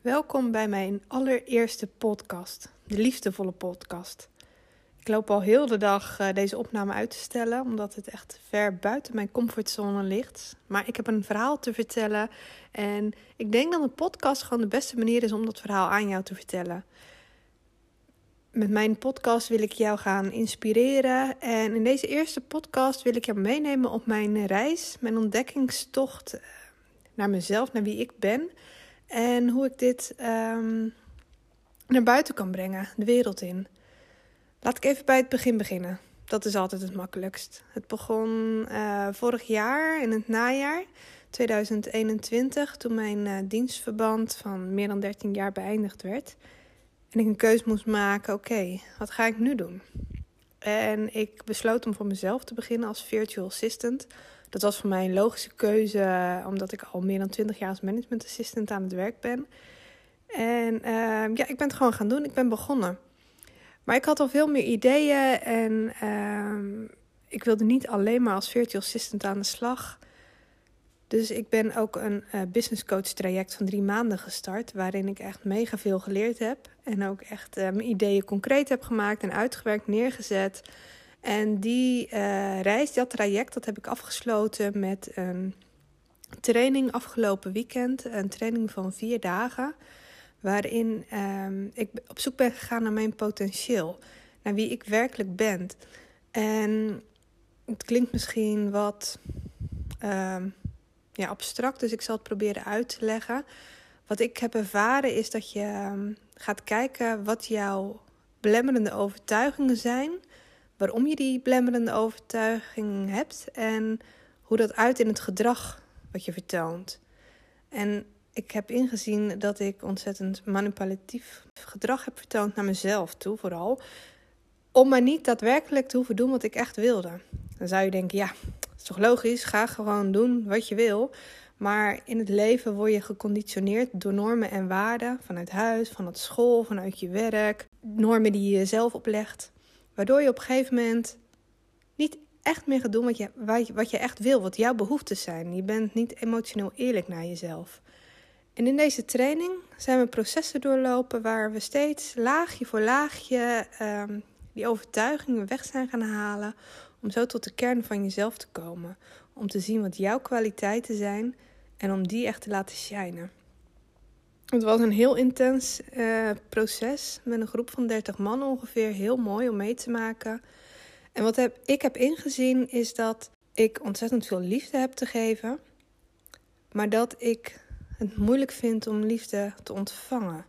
Welkom bij mijn allereerste podcast, de liefdevolle podcast. Ik loop al heel de dag uh, deze opname uit te stellen, omdat het echt ver buiten mijn comfortzone ligt. Maar ik heb een verhaal te vertellen en ik denk dat een podcast gewoon de beste manier is om dat verhaal aan jou te vertellen. Met mijn podcast wil ik jou gaan inspireren en in deze eerste podcast wil ik jou meenemen op mijn reis, mijn ontdekkingstocht eh, naar mezelf, naar wie ik ben. En hoe ik dit um, naar buiten kan brengen, de wereld in. Laat ik even bij het begin beginnen. Dat is altijd het makkelijkst. Het begon uh, vorig jaar in het najaar 2021, toen mijn uh, dienstverband van meer dan 13 jaar beëindigd werd. En ik een keus moest maken: oké, wat ga ik nu doen? En ik besloot om voor mezelf te beginnen als virtual assistant dat was voor mij een logische keuze, omdat ik al meer dan 20 jaar als management assistant aan het werk ben. En uh, ja, ik ben het gewoon gaan doen. Ik ben begonnen. Maar ik had al veel meer ideeën en uh, ik wilde niet alleen maar als virtual assistant aan de slag. Dus ik ben ook een uh, business coach traject van drie maanden gestart, waarin ik echt mega veel geleerd heb en ook echt uh, mijn ideeën concreet heb gemaakt en uitgewerkt, neergezet. En die uh, reis, dat traject, dat heb ik afgesloten met een training afgelopen weekend. Een training van vier dagen. Waarin uh, ik op zoek ben gegaan naar mijn potentieel. Naar wie ik werkelijk ben. En het klinkt misschien wat uh, ja, abstract, dus ik zal het proberen uit te leggen. Wat ik heb ervaren is dat je ehm, gaat kijken wat jouw belemmerende overtuigingen zijn waarom je die blemmerende overtuiging hebt en hoe dat uit in het gedrag wat je vertoont. En ik heb ingezien dat ik ontzettend manipulatief gedrag heb vertoond naar mezelf toe, vooral. Om maar niet daadwerkelijk te hoeven doen wat ik echt wilde. Dan zou je denken, ja, is toch logisch, ga gewoon doen wat je wil. Maar in het leven word je geconditioneerd door normen en waarden vanuit huis, vanuit school, vanuit je werk. Normen die je zelf oplegt. Waardoor je op een gegeven moment niet echt meer gaat doen wat je, wat je echt wil, wat jouw behoeftes zijn. Je bent niet emotioneel eerlijk naar jezelf. En in deze training zijn we processen doorlopen waar we steeds laagje voor laagje um, die overtuigingen weg zijn gaan halen. Om zo tot de kern van jezelf te komen. Om te zien wat jouw kwaliteiten zijn en om die echt te laten shinen. Het was een heel intens uh, proces met een groep van 30 man ongeveer. Heel mooi om mee te maken. En wat heb, ik heb ingezien is dat ik ontzettend veel liefde heb te geven. Maar dat ik het moeilijk vind om liefde te ontvangen.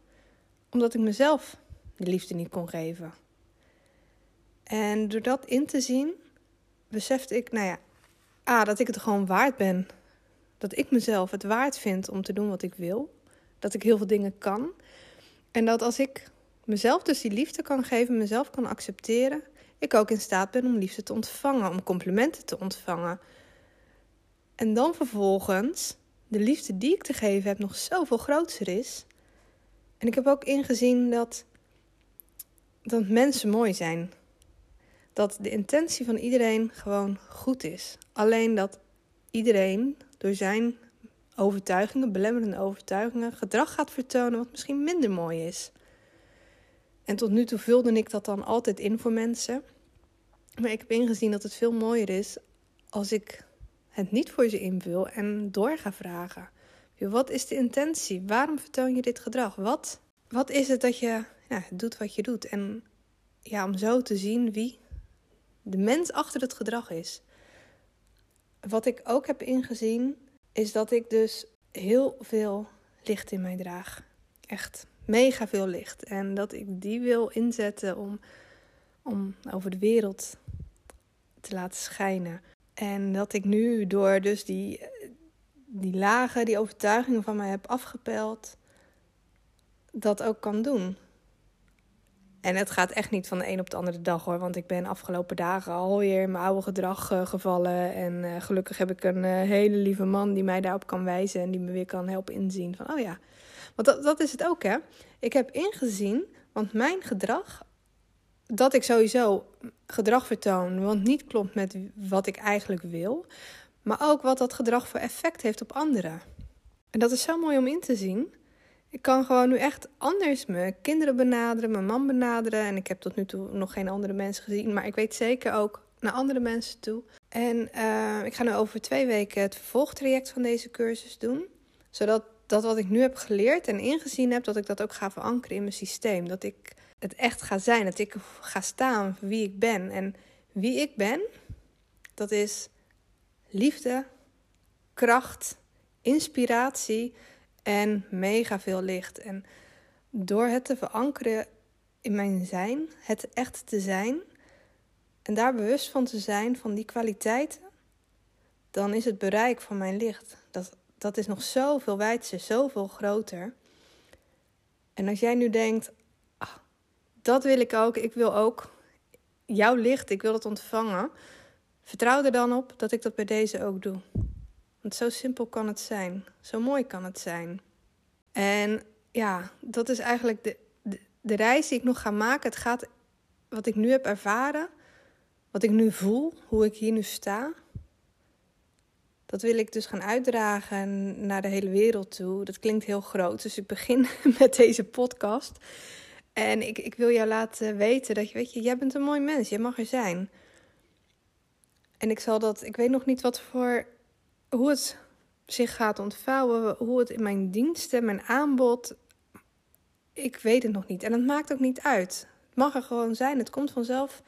Omdat ik mezelf de liefde niet kon geven. En door dat in te zien, besefte ik, nou ja, A, dat ik het gewoon waard ben. Dat ik mezelf het waard vind om te doen wat ik wil dat ik heel veel dingen kan. En dat als ik mezelf dus die liefde kan geven, mezelf kan accepteren, ik ook in staat ben om liefde te ontvangen, om complimenten te ontvangen. En dan vervolgens de liefde die ik te geven heb nog zoveel groter is. En ik heb ook ingezien dat, dat mensen mooi zijn. Dat de intentie van iedereen gewoon goed is. Alleen dat iedereen door zijn overtuigingen, belemmerende overtuigingen, gedrag gaat vertonen wat misschien minder mooi is. En tot nu toe vulde ik dat dan altijd in voor mensen. Maar ik heb ingezien dat het veel mooier is als ik het niet voor ze invul en door ga vragen. Wat is de intentie? Waarom vertoon je dit gedrag? Wat, wat is het dat je doet wat je doet? En ja, om zo te zien wie de mens achter het gedrag is. Wat ik ook heb ingezien is dat ik dus heel veel licht in mij draag. Echt mega veel licht. En dat ik die wil inzetten om, om over de wereld te laten schijnen. En dat ik nu door dus die, die lagen, die overtuigingen van mij heb afgepeld, dat ook kan doen. En het gaat echt niet van de een op de andere dag hoor. Want ik ben afgelopen dagen alweer in mijn oude gedrag uh, gevallen. En uh, gelukkig heb ik een uh, hele lieve man die mij daarop kan wijzen. En die me weer kan helpen inzien van, oh ja. Want dat, dat is het ook hè. Ik heb ingezien, want mijn gedrag, dat ik sowieso gedrag vertoon, want niet klopt met wat ik eigenlijk wil. Maar ook wat dat gedrag voor effect heeft op anderen. En dat is zo mooi om in te zien. Ik kan gewoon nu echt anders mijn kinderen benaderen, mijn man benaderen. En ik heb tot nu toe nog geen andere mensen gezien. Maar ik weet zeker ook naar andere mensen toe. En uh, ik ga nu over twee weken het vervolgtraject van deze cursus doen. Zodat dat wat ik nu heb geleerd en ingezien heb, dat ik dat ook ga verankeren in mijn systeem. Dat ik het echt ga zijn. Dat ik ga staan voor wie ik ben. En wie ik ben, dat is liefde, kracht, inspiratie en mega veel licht. En door het te verankeren in mijn zijn, het echt te zijn en daar bewust van te zijn van die kwaliteiten, dan is het bereik van mijn licht. Dat, dat is nog zoveel wijdser, zoveel groter. En als jij nu denkt, ah, dat wil ik ook, ik wil ook jouw licht, ik wil het ontvangen. Vertrouw er dan op dat ik dat bij deze ook doe. Want zo simpel kan het zijn. Zo mooi kan het zijn. En ja, dat is eigenlijk de, de, de reis die ik nog ga maken. Het gaat wat ik nu heb ervaren, wat ik nu voel, hoe ik hier nu sta. Dat wil ik dus gaan uitdragen naar de hele wereld toe. Dat klinkt heel groot, dus ik begin met deze podcast. En ik, ik wil jou laten weten dat je, weet je, jij bent een mooi mens, jij mag er zijn. En ik zal dat, ik weet nog niet wat voor, hoe het zich gaat ontvouwen, hoe het in mijn diensten, mijn aanbod, ik weet het nog niet. En het maakt ook niet uit. Het mag er gewoon zijn, het komt vanzelf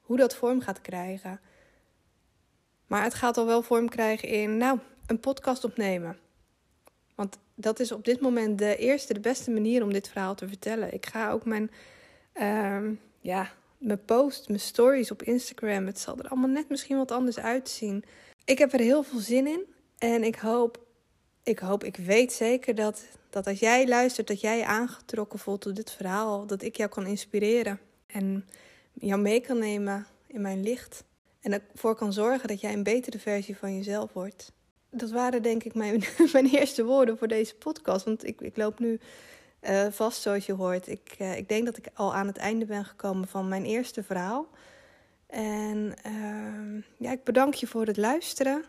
hoe dat vorm gaat krijgen. Maar het gaat al wel vorm krijgen in, nou, een podcast opnemen. Want dat is op dit moment de eerste, de beste manier om dit verhaal te vertellen. Ik ga ook mijn, uh, ja, mijn post, mijn stories op Instagram. Het zal er allemaal net misschien wat anders uitzien. Ik heb er heel veel zin in. En ik hoop, ik hoop, ik weet zeker dat, dat als jij luistert, dat jij je aangetrokken voelt door dit verhaal. Dat ik jou kan inspireren. En jou mee kan nemen in mijn licht. En ervoor kan zorgen dat jij een betere versie van jezelf wordt. Dat waren denk ik mijn, mijn eerste woorden voor deze podcast. Want ik, ik loop nu uh, vast zoals je hoort. Ik, uh, ik denk dat ik al aan het einde ben gekomen van mijn eerste verhaal. En uh, ja, ik bedank je voor het luisteren.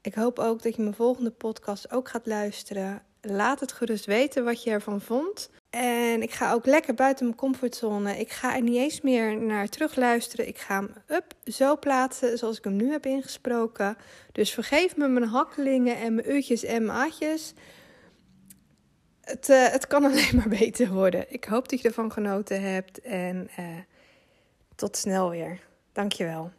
Ik hoop ook dat je mijn volgende podcast ook gaat luisteren. Laat het gerust weten wat je ervan vond. En ik ga ook lekker buiten mijn comfortzone. Ik ga er niet eens meer naar terugluisteren. Ik ga hem up zo plaatsen zoals ik hem nu heb ingesproken. Dus vergeef me mijn hakkelingen en mijn u'tjes en mijn atjes. Het, uh, het kan alleen maar beter worden. Ik hoop dat je ervan genoten hebt. En uh, tot snel weer. Dankjewel.